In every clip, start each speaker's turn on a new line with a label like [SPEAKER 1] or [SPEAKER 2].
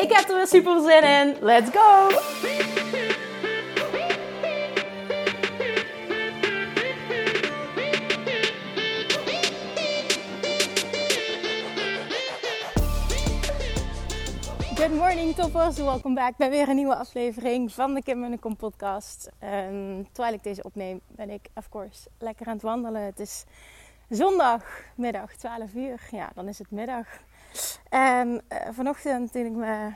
[SPEAKER 1] Ik heb er weer super zin in. Let's go! Good morning toppers, welkom back bij weer een nieuwe aflevering van de Kim en de Kom podcast. Um, terwijl ik deze opneem ben ik of course lekker aan het wandelen. Het is zondagmiddag, 12 uur. Ja, dan is het middag. En uh, vanochtend toen ik me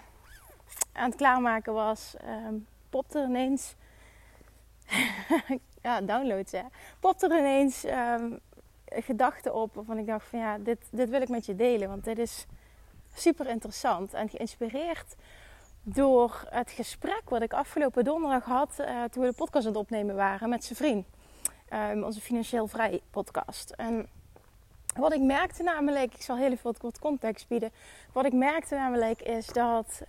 [SPEAKER 1] aan het klaarmaken was, um, popte er ineens... ja, downloads hè. Popte er ineens um, gedachten op waarvan ik dacht van ja, dit, dit wil ik met je delen. Want dit is super interessant en geïnspireerd door het gesprek wat ik afgelopen donderdag had uh, toen we de podcast aan het opnemen waren met zijn vriend. Onze Financieel Vrij podcast. En wat ik merkte namelijk, ik zal heel even wat, context bieden. Wat ik merkte namelijk is dat,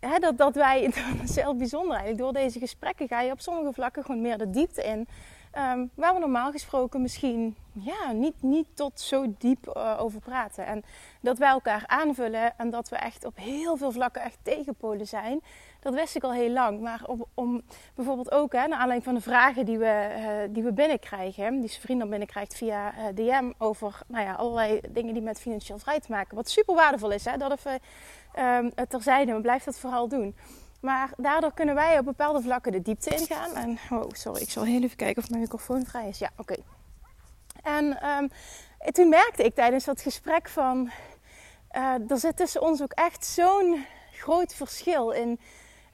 [SPEAKER 1] hè, dat, dat wij, heel bijzonder eigenlijk, door deze gesprekken ga je op sommige vlakken gewoon meer de diepte in. Um, waar we normaal gesproken misschien ja, niet, niet tot zo diep uh, over praten. En dat wij elkaar aanvullen en dat we echt op heel veel vlakken echt tegenpolen zijn. Dat wist ik al heel lang. Maar om, bijvoorbeeld ook, hè, naar aanleiding van de vragen die we, uh, die we binnenkrijgen, die zijn vriend dan binnenkrijgt via uh, DM over nou ja, allerlei dingen die met financieel vrij te maken. Wat super waardevol is, hè, dat even um, het terzijde, maar blijf dat vooral doen. Maar daardoor kunnen wij op bepaalde vlakken de diepte ingaan. En, oh, sorry, ik zal heel even kijken of mijn microfoon vrij is. Ja, oké. En um, toen merkte ik tijdens dat gesprek van... Uh, er zit tussen ons ook echt zo'n groot verschil in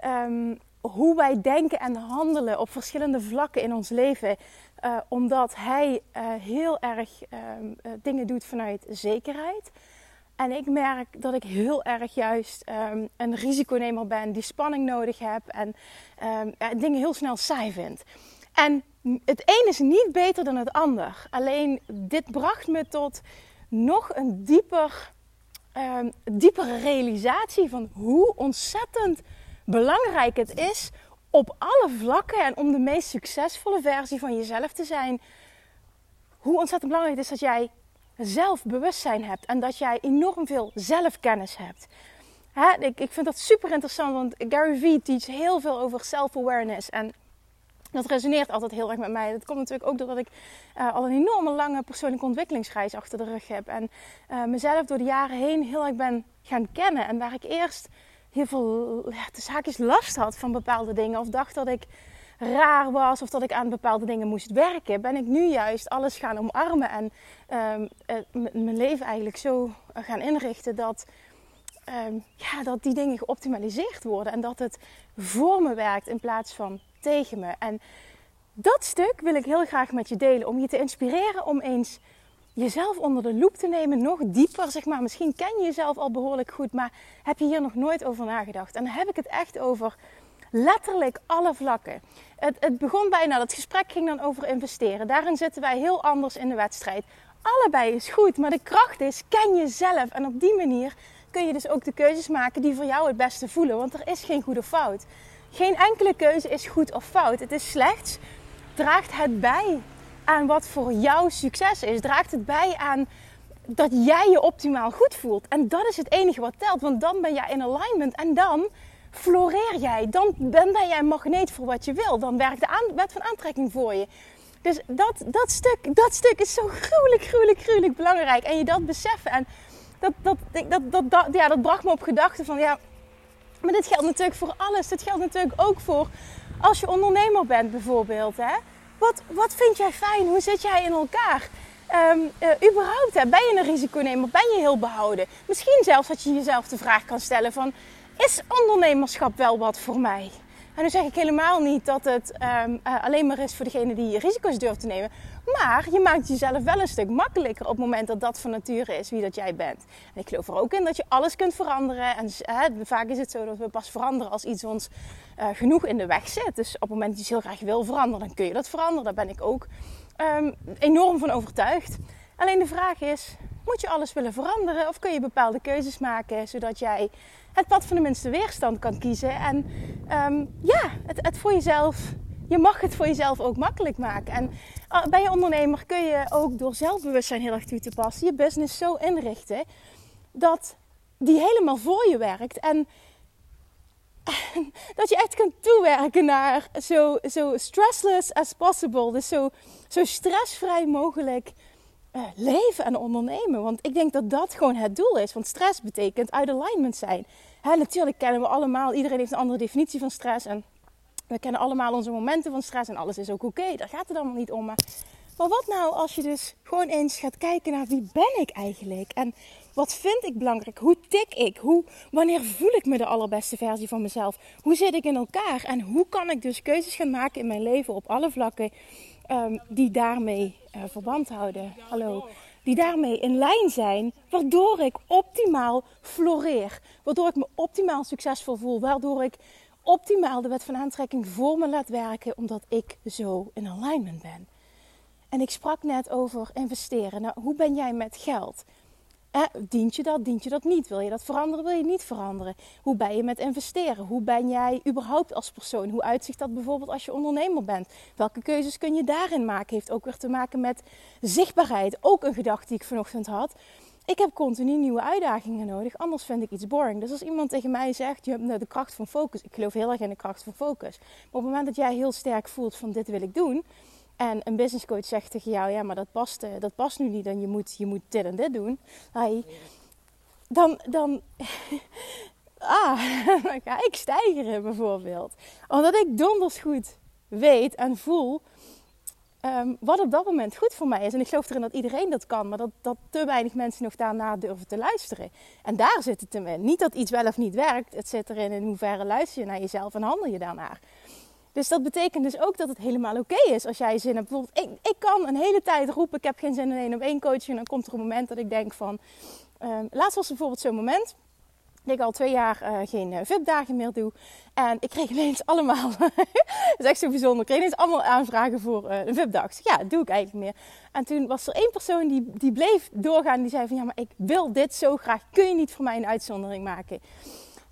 [SPEAKER 1] um, hoe wij denken en handelen op verschillende vlakken in ons leven. Uh, omdat hij uh, heel erg um, dingen doet vanuit zekerheid. En ik merk dat ik heel erg juist um, een risiconemer ben die spanning nodig heb en dingen heel snel saai vind. En het een is niet beter dan het ander. Alleen dit bracht me tot nog een dieper, um, diepere realisatie van hoe ontzettend belangrijk het is op alle vlakken en om de meest succesvolle versie van jezelf te zijn. Hoe ontzettend belangrijk het is dat jij zelfbewustzijn hebt en dat jij enorm veel zelfkennis hebt. Hè, ik, ik vind dat super interessant, want Gary Vee teach heel veel over self-awareness. En dat resoneert altijd heel erg met mij. Dat komt natuurlijk ook doordat ik uh, al een enorme lange persoonlijke ontwikkelingsreis achter de rug heb. En uh, mezelf door de jaren heen heel erg ben gaan kennen. En waar ik eerst heel veel ja, de zaakjes last had van bepaalde dingen. Of dacht dat ik raar was of dat ik aan bepaalde dingen moest werken, ben ik nu juist alles gaan omarmen en um, mijn leven eigenlijk zo gaan inrichten dat, um, ja, dat die dingen geoptimaliseerd worden en dat het voor me werkt in plaats van tegen me. En dat stuk wil ik heel graag met je delen om je te inspireren om eens jezelf onder de loep te nemen, nog dieper, zeg maar. Misschien ken je jezelf al behoorlijk goed, maar heb je hier nog nooit over nagedacht? En dan heb ik het echt over letterlijk alle vlakken. Het, het begon bijna, dat gesprek ging dan over investeren. Daarin zitten wij heel anders in de wedstrijd. Allebei is goed, maar de kracht is, ken jezelf. En op die manier kun je dus ook de keuzes maken die voor jou het beste voelen. Want er is geen goede fout. Geen enkele keuze is goed of fout. Het is slechts, draagt het bij aan wat voor jou succes is. Draagt het bij aan dat jij je optimaal goed voelt. En dat is het enige wat telt. Want dan ben jij in alignment. En dan floreer jij. Dan ben jij een magneet voor wat je wil. Dan werkt de wet van aantrekking voor je. Dus dat, dat, stuk, dat stuk is zo gruwelijk, gruwelijk, gruwelijk belangrijk. En je dat beseffen. En dat, dat, dat, dat, dat, ja, dat bracht me op gedachten van ja. Maar dit geldt natuurlijk voor alles. Dit geldt natuurlijk ook voor als je ondernemer bent bijvoorbeeld. Hè? Wat, wat vind jij fijn? Hoe zit jij in elkaar? Um, überhaupt, hè? ben je een risiconemer? Ben je heel behouden? Misschien zelfs dat je jezelf de vraag kan stellen van is ondernemerschap wel wat voor mij? En nu zeg ik helemaal niet dat het ehm, eh, alleen maar is voor degene die risico's durft te nemen. Maar je maakt jezelf wel een stuk makkelijker op het moment dat dat van nature is wie dat jij bent. En ik geloof er ook in dat je alles kunt veranderen. En vaak is het zo dat we pas veranderen als iets ons uh, genoeg in de weg zit. Dus op het moment dat je heel graag wil veranderen, dan kun je dat veranderen. Daar ben ik ook um, enorm van overtuigd. Alleen de vraag is, moet je alles willen veranderen of kun je bepaalde keuzes maken zodat jij het pad van de minste weerstand kan kiezen. En um, ja, het, het, voor jezelf, je mag het voor jezelf ook makkelijk maken. En uh, bij je ondernemer kun je ook door zelfbewustzijn heel erg toe te passen, je business zo inrichten dat die helemaal voor je werkt. En dat je echt kunt toewerken naar zo, zo stressless as possible. Dus zo, zo stressvrij mogelijk uh, leven en ondernemen. Want ik denk dat dat gewoon het doel is. Want stress betekent uit alignment zijn. Hè, natuurlijk kennen we allemaal, iedereen heeft een andere definitie van stress. En we kennen allemaal onze momenten van stress en alles is ook oké. Daar gaat het allemaal niet om. Maar, maar wat nou als je dus gewoon eens gaat kijken naar wie ben ik eigenlijk? En wat vind ik belangrijk? Hoe tik ik? Hoe, wanneer voel ik me de allerbeste versie van mezelf? Hoe zit ik in elkaar? En hoe kan ik dus keuzes gaan maken in mijn leven op alle vlakken um, die daarmee uh, verband houden? Hallo die daarmee in lijn zijn, waardoor ik optimaal floreer. Waardoor ik me optimaal succesvol voel, waardoor ik optimaal de wet van aantrekking voor me laat werken, omdat ik zo in alignment ben. En ik sprak net over investeren. Nou, hoe ben jij met geld? Eh, dient je dat, dient je dat niet? Wil je dat veranderen, wil je niet veranderen? Hoe ben je met investeren? Hoe ben jij überhaupt als persoon? Hoe uitzicht dat bijvoorbeeld als je ondernemer bent? Welke keuzes kun je daarin maken? Heeft ook weer te maken met zichtbaarheid. Ook een gedachte die ik vanochtend had. Ik heb continu nieuwe uitdagingen nodig, anders vind ik iets boring. Dus als iemand tegen mij zegt, je hebt de kracht van focus. Ik geloof heel erg in de kracht van focus. Maar op het moment dat jij heel sterk voelt van dit wil ik doen en een business coach zegt tegen jou, ja, maar dat past, uh, dat past nu niet en je moet, je moet dit en dit doen. Hi. Dan, dan, ah, dan ga ik stijgeren bijvoorbeeld. Omdat ik donders goed weet en voel um, wat op dat moment goed voor mij is. En ik geloof erin dat iedereen dat kan, maar dat, dat te weinig mensen nog daarna durven te luisteren. En daar zit het in. Niet dat iets wel of niet werkt, het zit erin in hoeverre luister je naar jezelf en handel je daarnaar. Dus dat betekent dus ook dat het helemaal oké is als jij zin hebt. Bijvoorbeeld, ik, ik kan een hele tijd roepen, ik heb geen zin in één op één coaching. En dan komt er een moment dat ik denk van... Um, laatst was er bijvoorbeeld zo'n moment ik al twee jaar uh, geen uh, VIP-dagen meer doe. En ik kreeg ineens allemaal, dat is echt zo bijzonder, ik kreeg ineens allemaal aanvragen voor uh, een VIP-dag. Ja, dat doe ik eigenlijk meer. En toen was er één persoon die, die bleef doorgaan. Die zei van, ja, maar ik wil dit zo graag. Kun je niet voor mij een uitzondering maken?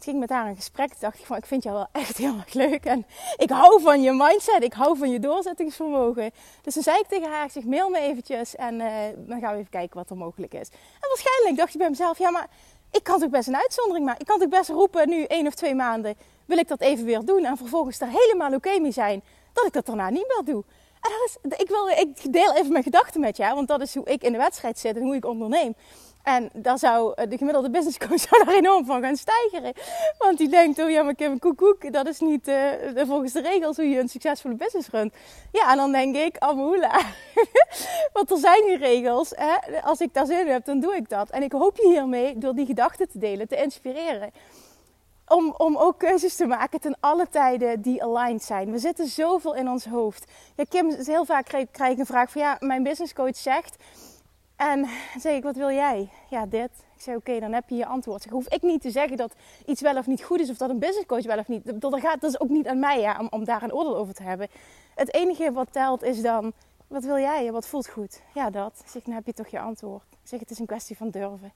[SPEAKER 1] Ging met haar een gesprek. Toen dacht ik van, ik vind jou wel echt heel erg leuk. En ik hou van je mindset. Ik hou van je doorzettingsvermogen. Dus toen zei ik tegen haar, ik zeg, mail me eventjes. En uh, dan gaan we even kijken wat er mogelijk is. En waarschijnlijk dacht ik bij mezelf, ja maar ik kan toch best een uitzondering maken. Ik kan toch best roepen, nu één of twee maanden wil ik dat even weer doen. En vervolgens daar helemaal oké mee zijn dat ik dat daarna niet meer doe. En dat is, ik, wil, ik deel even mijn gedachten met jou, want dat is hoe ik in de wedstrijd zit en hoe ik onderneem. En daar zou eh, de gemiddelde business coach daar enorm van gaan stijgeren. Want die denkt, oh ja, maar Kim Koekoek, dat is niet uh, volgens de regels hoe je een succesvolle business runt. Ja, en dan denk ik, Amoula. Want er zijn die regels. Hè? Als ik daar zin in heb, dan doe ik dat. En ik hoop je hiermee, door die gedachten te delen, te inspireren. Om, om ook keuzes te maken ten alle tijden die aligned zijn. We zitten zoveel in ons hoofd. Ja, Kim, heel vaak krijg, krijg ik een vraag van, ja, mijn business coach zegt... En zeg ik, wat wil jij? Ja, dit. Ik zei, oké, dan heb je je antwoord. Ik hoef ik niet te zeggen dat iets wel of niet goed is, of dat een businesscoach wel of niet. Dat, gaat, dat is ook niet aan mij ja, om, om daar een oordeel over te hebben. Het enige wat telt is dan, wat wil jij? Wat voelt goed? Ja, dat. Ik zeg, dan heb je toch je antwoord. Ik zeg, het is een kwestie van durven.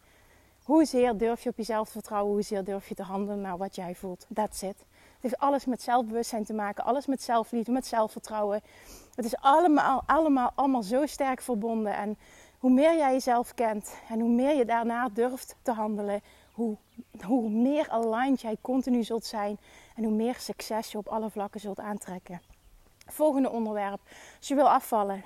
[SPEAKER 1] Hoezeer durf je op jezelf te vertrouwen? Hoezeer durf je te handelen naar wat jij voelt? That's it. Het heeft alles met zelfbewustzijn te maken, alles met zelfliefde, met zelfvertrouwen. Het is allemaal, allemaal, allemaal zo sterk verbonden. En hoe meer jij jezelf kent en hoe meer je daarna durft te handelen, hoe, hoe meer aligned jij continu zult zijn en hoe meer succes je op alle vlakken zult aantrekken. Volgende onderwerp. Als je wil afvallen,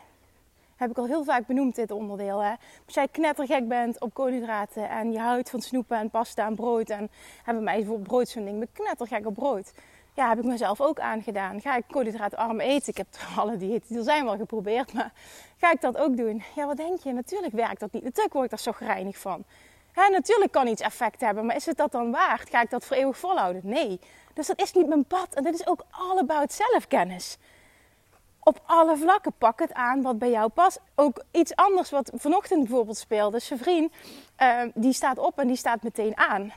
[SPEAKER 1] heb ik al heel vaak benoemd dit onderdeel. Hè? Als jij knettergek bent op koolhydraten en je houdt van snoepen en pasta en brood en hebben mij bijvoorbeeld brood zo'n ding, ben knettergek op brood ja, heb ik mezelf ook aangedaan. Ga ik koolhydraatarm eten? Ik heb alle diëten die er zijn wel geprobeerd, maar ga ik dat ook doen? Ja, wat denk je? Natuurlijk werkt dat niet. Natuurlijk word ik daar zo gereinigd van. Natuurlijk kan iets effect hebben, maar is het dat dan waard? Ga ik dat voor eeuwig volhouden? Nee. Dus dat is niet mijn pad. En dit is ook all about zelfkennis. Op alle vlakken pak het aan wat bij jou past. Ook iets anders wat vanochtend bijvoorbeeld speelde. Zijn vriend, uh, die staat op en die staat meteen aan.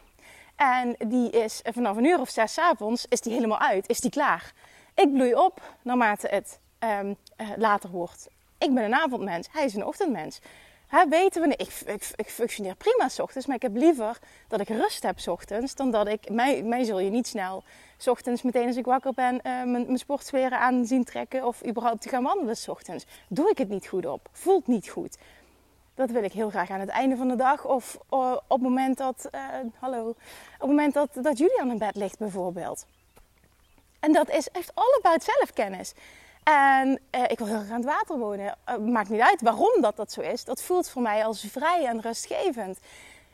[SPEAKER 1] En die is vanaf een uur of zes avonds, is die helemaal uit, is die klaar. Ik bloei op naarmate het um, uh, later wordt. Ik ben een avondmens, hij is een ochtendmens. Hè, weten we, ik, ik, functioneer prima s ochtends, maar ik heb liever dat ik rust heb s ochtends dan dat ik, mij, mij zul je niet snel s ochtends meteen als ik wakker ben uh, mijn, mijn sportsferen aan zien trekken of überhaupt te gaan wandelen s ochtends. Doe ik het niet goed op, voelt niet goed. Dat wil ik heel graag aan het einde van de dag of uh, op het moment dat, uh, hallo, op het moment dat, dat Julian in bed ligt bijvoorbeeld. En dat is echt all about zelfkennis. En eh, ik wil heel graag aan het water wonen. Maakt niet uit waarom dat, dat zo is. Dat voelt voor mij als vrij en rustgevend.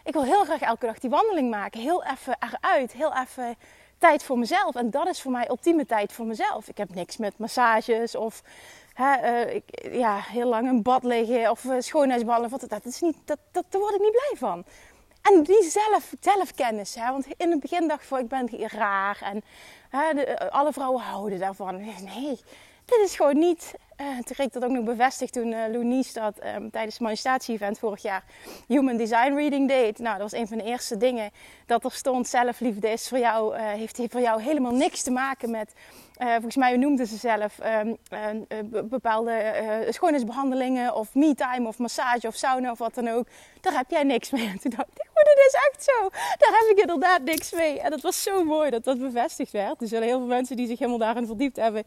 [SPEAKER 1] Ik wil heel graag elke dag die wandeling maken. Heel even eruit. Heel even tijd voor mezelf. En dat is voor mij ultieme tijd voor mezelf. Ik heb niks met massages of hè, ik, ja, heel lang in bad liggen of uh, schoonheidsballen. Wat, dat, is niet, dat, dat, daar word ik niet blij van. En die zelf, zelfkennis. Hè? Want in het begin dacht ik ik ben raar. En hè, de, alle vrouwen houden daarvan. Nee, dit is gewoon niet. Uh, toen ik dat ook nog bevestigd toen uh, Lou Nies dat um, tijdens het manifestatie-event vorig jaar Human Design Reading deed. Nou, dat was een van de eerste dingen dat er stond: zelfliefde is voor jou, uh, heeft voor jou helemaal niks te maken met. Volgens mij noemden ze zelf um, bepaalde schoonheidsbehandelingen of me-time of massage of sauna of wat dan ook. Daar heb jij niks mee. En toen dacht ik, oh, dit is echt zo. Daar heb ik inderdaad niks mee. En dat was zo mooi dat dat bevestigd werd. Er zullen heel veel mensen die zich helemaal daarin verdiept hebben,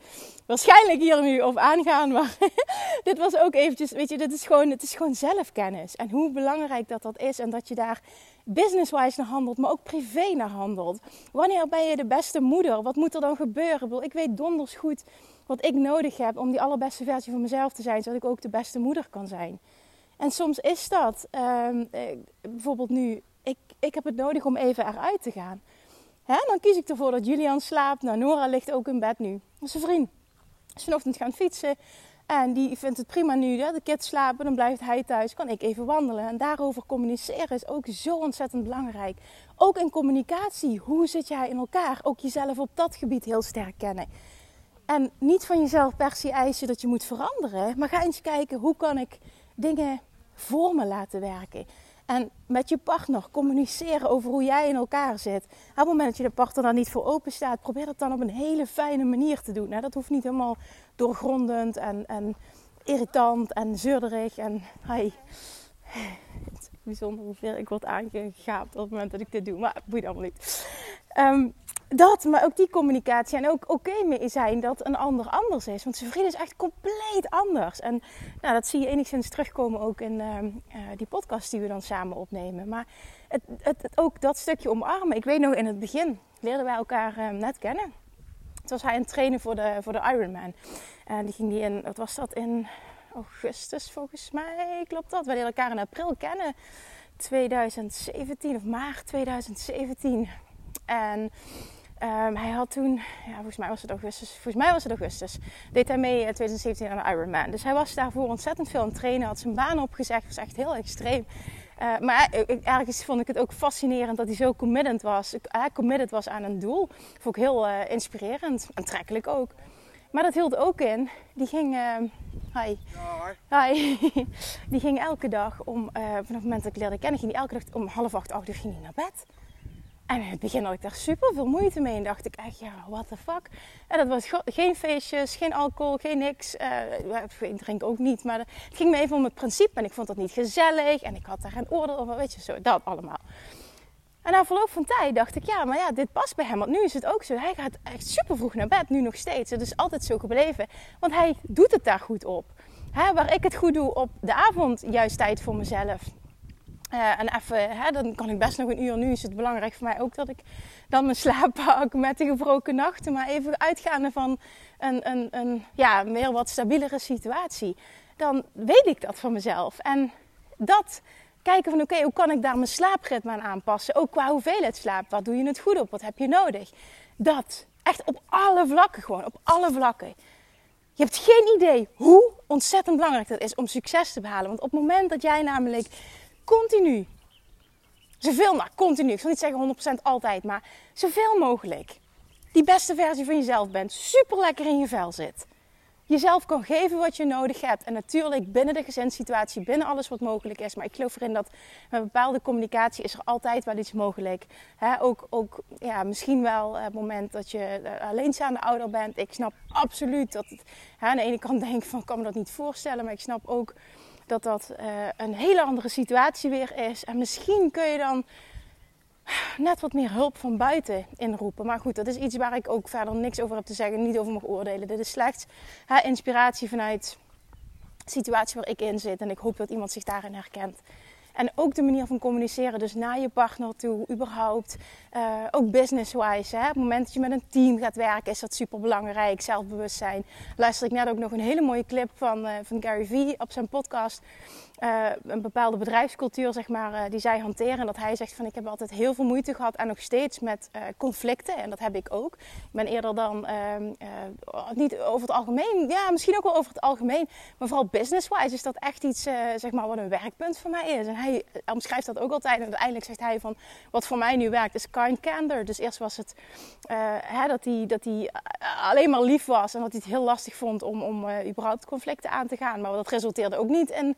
[SPEAKER 1] waarschijnlijk hier nu op aangaan. Maar dit was ook eventjes, weet je, dit is gewoon, het is gewoon zelfkennis. En hoe belangrijk dat dat is. En dat je daar business-wise naar handelt, maar ook privé naar handelt. Wanneer ben je de beste moeder? Wat moet er dan gebeuren? Ik weet donders goed wat ik nodig heb om die allerbeste versie van mezelf te zijn, zodat ik ook de beste moeder kan zijn. En soms is dat, um, bijvoorbeeld nu, ik, ik heb het nodig om even eruit te gaan. Hè? Dan kies ik ervoor dat Julian slaapt. Nou, Nora ligt ook in bed nu. Dat vriend. Is vanochtend gaan fietsen. En die vindt het prima nu. Hè? De kids slapen, dan blijft hij thuis. Kan ik even wandelen. En daarover communiceren is ook zo ontzettend belangrijk. Ook in communicatie. Hoe zit jij in elkaar? Ook jezelf op dat gebied heel sterk kennen. En niet van jezelf per se eisen dat je moet veranderen. Maar ga eens kijken, hoe kan ik dingen voor me laten werken. En met je partner communiceren over hoe jij in elkaar zit. Op het moment dat je de partner daar niet voor open staat, probeer het dan op een hele fijne manier te doen. Nou, dat hoeft niet helemaal doorgrondend en, en irritant en zeurderig. En hi. Het is bijzonder hoeveel ik word aangegaapt op het moment dat ik dit doe. Maar boeit allemaal niet. Um, dat, maar ook die communicatie. En ook oké mee zijn dat een ander anders is. Want zijn vriend is echt compleet anders. En nou, dat zie je enigszins terugkomen ook in uh, uh, die podcast die we dan samen opnemen. Maar het, het, het, ook dat stukje omarmen. Ik weet nog in het begin leerden wij elkaar uh, net kennen. Toen was hij aan het voor de, voor de Ironman. En die ging die in, wat was dat, in augustus volgens mij, klopt dat? We leren elkaar in april kennen. 2017 of maart 2017. En Um, hij had toen, ja, volgens mij was het augustus, volgens mij was het augustus, deed hij mee in 2017 aan de Ironman. Dus hij was daarvoor ontzettend veel aan het trainen, had zijn baan opgezegd, was echt heel extreem. Uh, maar ergens vond ik het ook fascinerend dat hij zo committed was, uh, committed was aan een doel. Vond ik heel uh, inspirerend, aantrekkelijk ook. Maar dat hield ook in, die ging, hi, hi, die ging elke dag om, vanaf het moment dat ik leerde kennen, ging hij elke dag om half acht, acht uur ging hij naar bed. En in het begin had ik daar super veel moeite mee. En dacht ik echt, ja, what the fuck. En dat was geen feestjes, geen alcohol, geen niks. Uh, ik drink ook niet. Maar het ging me even om het principe. En ik vond dat niet gezellig. En ik had daar geen oordeel over. Weet je, zo, dat allemaal. En na verloop van tijd dacht ik, ja, maar ja, dit past bij hem. Want nu is het ook zo. Hij gaat echt super vroeg naar bed. Nu nog steeds. Het is altijd zo gebleven. Want hij doet het daar goed op. Hè, waar ik het goed doe op de avond, juist tijd voor mezelf uh, en even, hè, dan kan ik best nog een uur. Nu is het belangrijk voor mij ook dat ik dan mijn slaap pak met de gebroken nachten. Maar even uitgaande van een, een, een ja, meer wat stabielere situatie. Dan weet ik dat van mezelf. En dat kijken van oké, hoe kan ik daar mijn slaapritme aan aanpassen? Ook qua hoeveelheid slaap. Wat doe je het goed op? Wat heb je nodig? Dat. Echt op alle vlakken gewoon. Op alle vlakken. Je hebt geen idee hoe ontzettend belangrijk dat is om succes te behalen. Want op het moment dat jij namelijk continu Zoveel, nou continu. Ik zal niet zeggen 100% altijd, maar zoveel mogelijk. Die beste versie van jezelf bent. Super lekker in je vel zit jezelf kan geven wat je nodig hebt. En natuurlijk binnen de gezinssituatie, binnen alles wat mogelijk is. Maar ik geloof erin dat met bepaalde communicatie is er altijd wel iets mogelijk. He, ook ook ja, misschien wel het moment dat je eh, alleenstaande ouder bent. Ik snap absoluut dat het, aan de ene kant denk van ik kan me dat niet voorstellen. Maar ik snap ook dat dat uh, een hele andere situatie weer is. En misschien kun je dan net wat meer hulp van buiten inroepen. Maar goed, dat is iets waar ik ook verder niks over heb te zeggen, niet over mag oordelen. Dit is slechts inspiratie vanuit de situatie waar ik in zit. En ik hoop dat iemand zich daarin herkent. En ook de manier van communiceren, dus naar je partner toe, überhaupt. Uh, ook business-wise. Op het moment dat je met een team gaat werken, is dat super belangrijk. Zelfbewustzijn. Luister ik net ook nog een hele mooie clip van, uh, van Gary Vee op zijn podcast. Uh, een bepaalde bedrijfscultuur, zeg maar, die zij hanteren. Dat hij zegt van ik heb altijd heel veel moeite gehad en nog steeds met conflicten. En dat heb ik ook. Ik ben eerder dan, ehm, niet over het algemeen, ja, misschien ook wel over het algemeen. Maar vooral business-wise is dat echt iets, zeg maar, wat een werkpunt voor mij is. En hij omschrijft dat ook altijd. En uiteindelijk zegt hij van wat voor mij nu werkt is kind candor. Dus eerst was het hè, dat hij dat hij alleen maar lief was en dat hij het heel lastig vond om, om überhaupt conflicten aan te gaan. Maar dat resulteerde ook niet in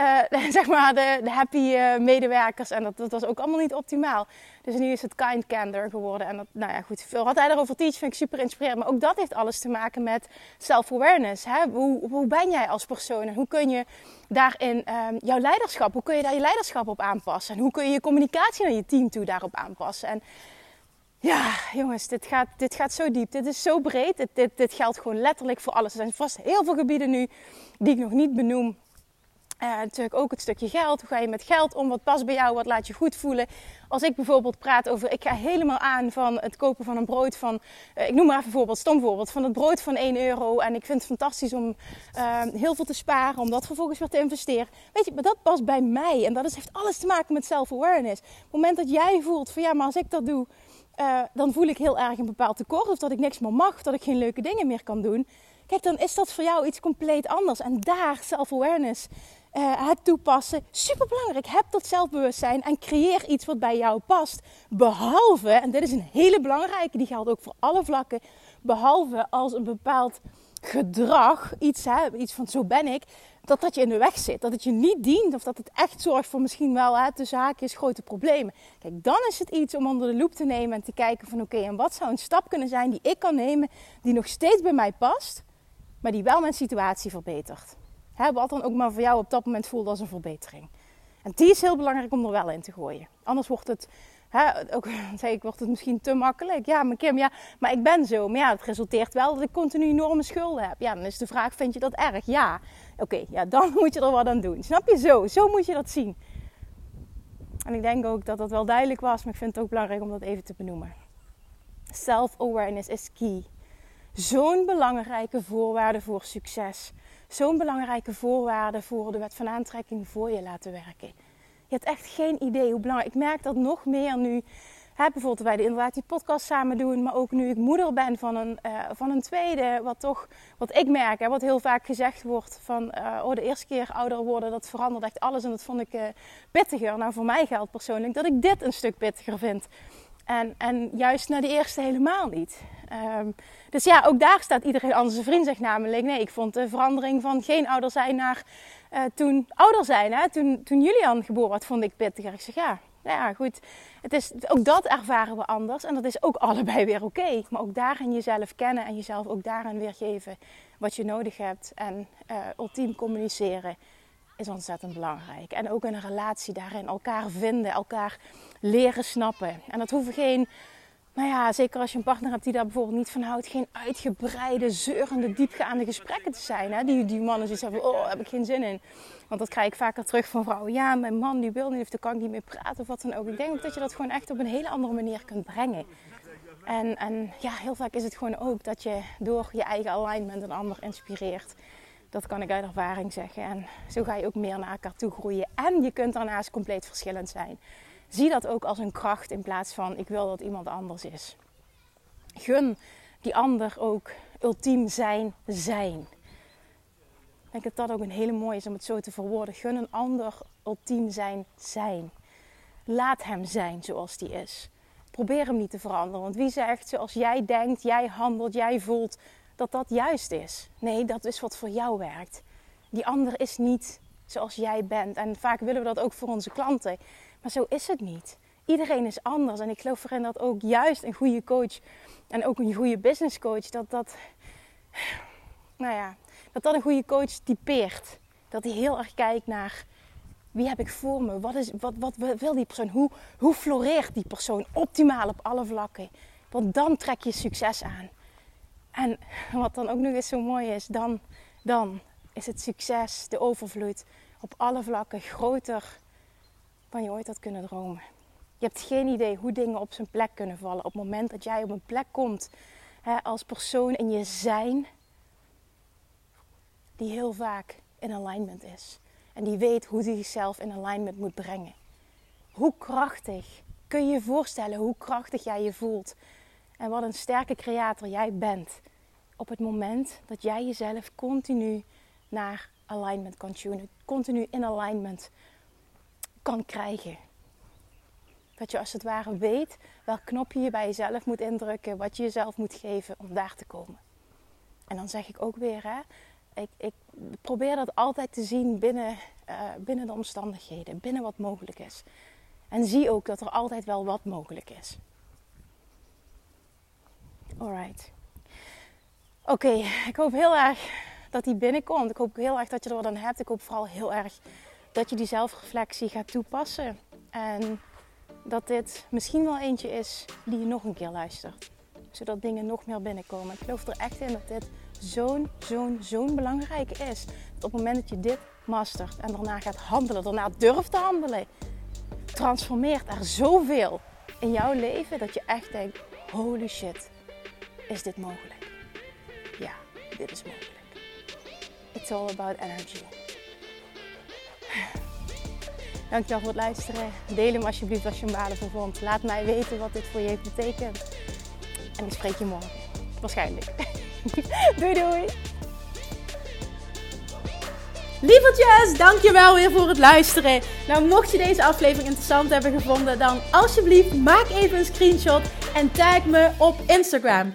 [SPEAKER 1] uh, zeg maar de, de happy medewerkers. En dat, dat was ook allemaal niet optimaal. Dus nu is het kind candor geworden. En dat, nou ja, goed, veel wat hij daarover teach vind ik super inspirerend. Maar ook dat heeft alles te maken met self-awareness. Hoe, hoe ben jij als persoon en hoe kun je daarin um, jouw leiderschap, hoe kun je daar je leiderschap op aanpassen? En hoe kun je je communicatie naar je team toe daarop aanpassen? En ja, jongens, dit gaat, dit gaat zo diep. Dit is zo breed. Dit, dit, dit geldt gewoon letterlijk voor alles. Er zijn vast heel veel gebieden nu die ik nog niet benoem. Uh, natuurlijk ook het stukje geld. Hoe ga je met geld om? Wat past bij jou? Wat laat je goed voelen? Als ik bijvoorbeeld praat over, ik ga helemaal aan van het kopen van een brood van, uh, ik noem maar even voorbeeld, stom voorbeeld, van het brood van 1 euro. En ik vind het fantastisch om uh, heel veel te sparen, om dat vervolgens weer te investeren. Weet je, maar dat past bij mij. En dat is, heeft alles te maken met self-awareness. Op het moment dat jij voelt van ja, maar als ik dat doe, uh, dan voel ik heel erg een bepaald tekort. Of dat ik niks meer mag, dat ik geen leuke dingen meer kan doen. Kijk, dan is dat voor jou iets compleet anders. En daar self-awareness uh, het toepassen. Super belangrijk. Heb dat zelfbewustzijn en creëer iets wat bij jou past. Behalve, en dit is een hele belangrijke, die geldt ook voor alle vlakken. Behalve als een bepaald gedrag, iets, hè, iets van zo ben ik, dat dat je in de weg zit. Dat het je niet dient of dat het echt zorgt voor misschien wel hè, de zaakjes grote problemen. Kijk, dan is het iets om onder de loep te nemen en te kijken van oké, en wat zou een stap kunnen zijn die ik kan nemen die nog steeds bij mij past, maar die wel mijn situatie verbetert. Hè, wat dan ook maar voor jou op dat moment voelt als een verbetering. En die is heel belangrijk om er wel in te gooien. Anders wordt het, hè, ook zeg ik, wordt het misschien te makkelijk. Ja, maar Kim, ja, maar ik ben zo. Maar ja, het resulteert wel dat ik continu enorme schulden heb. Ja, dan is de vraag, vind je dat erg? Ja. Oké, ja, dan moet je er wat aan doen. Snap je zo? Zo moet je dat zien. En ik denk ook dat dat wel duidelijk was, maar ik vind het ook belangrijk om dat even te benoemen. Self-awareness is key. Zo'n belangrijke voorwaarde voor succes zo'n belangrijke voorwaarde voor de wet van aantrekking voor je laten werken. Je hebt echt geen idee hoe belangrijk. Ik merk dat nog meer nu. Hè, bijvoorbeeld wij de, inderdaad die podcast samen doen. Maar ook nu ik moeder ben van een, uh, van een tweede. Wat toch, wat ik merk, hè, wat heel vaak gezegd wordt. Van uh, oh, de eerste keer ouder worden, dat verandert echt alles. En dat vond ik uh, pittiger. Nou, voor mij geldt persoonlijk dat ik dit een stuk pittiger vind. En, en juist naar de eerste helemaal niet. Um, dus ja, ook daar staat iedereen anders. Een vriend zegt namelijk: nee, ik vond de verandering van geen ouder zijn naar uh, toen ouder zijn. Hè? Toen, toen Julian geboren werd, vond ik pittiger. Ik zeg ja, ja, goed. Het is, ook dat ervaren we anders. En dat is ook allebei weer oké. Maar ook daarin jezelf kennen en jezelf ook daarin weergeven wat je nodig hebt. En uh, ultiem communiceren is ontzettend belangrijk. En ook in een relatie daarin elkaar vinden, elkaar leren snappen. En dat hoeven geen nou ja, zeker als je een partner hebt die daar bijvoorbeeld niet van houdt, geen uitgebreide, zeurende, diepgaande gesprekken te zijn. Hè? Die, die mannen die zeggen, oh, heb ik geen zin in. Want dat krijg ik vaker terug van vrouwen. Ja, mijn man die wil niet, of dan kan ik niet meer praten of wat dan ook. Ik denk dat je dat gewoon echt op een hele andere manier kunt brengen. En, en ja, heel vaak is het gewoon ook dat je door je eigen alignment een ander inspireert. Dat kan ik uit ervaring zeggen. En zo ga je ook meer naar elkaar toe groeien. En je kunt daarnaast compleet verschillend zijn zie dat ook als een kracht in plaats van ik wil dat iemand anders is. Gun die ander ook ultiem zijn zijn. Ik denk dat dat ook een hele mooie is om het zo te verwoorden. Gun een ander ultiem zijn zijn. laat hem zijn zoals die is. Probeer hem niet te veranderen. Want wie zegt zoals jij denkt, jij handelt, jij voelt, dat dat juist is? Nee, dat is wat voor jou werkt. Die ander is niet zoals jij bent. En vaak willen we dat ook voor onze klanten. Maar zo is het niet. Iedereen is anders. En ik geloof erin dat ook juist een goede coach en ook een goede business coach, dat dat, nou ja, dat dat een goede coach typeert. Dat hij heel erg kijkt naar wie heb ik voor me? Wat, is, wat, wat wil die persoon? Hoe, hoe floreert die persoon optimaal op alle vlakken? Want dan trek je succes aan. En wat dan ook nog eens zo mooi is, dan, dan is het succes, de overvloed op alle vlakken groter dan je ooit had kunnen dromen. Je hebt geen idee hoe dingen op zijn plek kunnen vallen. Op het moment dat jij op een plek komt hè, als persoon in je zijn, die heel vaak in alignment is. En die weet hoe hij zichzelf in alignment moet brengen. Hoe krachtig kun je je voorstellen hoe krachtig jij je voelt. En wat een sterke creator jij bent. Op het moment dat jij jezelf continu naar alignment kan tunen. Continu in alignment kan krijgen. Dat je als het ware weet welk knopje je bij jezelf moet indrukken. Wat je jezelf moet geven om daar te komen. En dan zeg ik ook weer, hè, ik, ik probeer dat altijd te zien binnen, uh, binnen de omstandigheden, binnen wat mogelijk is. En zie ook dat er altijd wel wat mogelijk is. Alright. Oké, ik hoop heel erg dat die binnenkomt. Ik hoop heel erg dat je er wat aan hebt. Ik hoop vooral heel erg dat je die zelfreflectie gaat toepassen. En dat dit misschien wel eentje is die je nog een keer luistert. Zodat dingen nog meer binnenkomen. Ik geloof er echt in dat dit zo'n, zo'n, zo'n belangrijk is. Dat op het moment dat je dit mastert en daarna gaat handelen, daarna durft te handelen, transformeert er zoveel in jouw leven dat je echt denkt: holy shit, is dit mogelijk? Ja, dit is mogelijk. It's all about energy. Dankjewel voor het luisteren. Deel hem alsjeblieft als je hem waardevol vond. Laat mij weten wat dit voor je heeft betekend. En ik spreek je morgen. Waarschijnlijk. doei doei. Lievertjes, dankjewel weer voor het luisteren. Nou, mocht je deze aflevering interessant hebben gevonden, dan alsjeblieft maak even een screenshot en tag me op Instagram.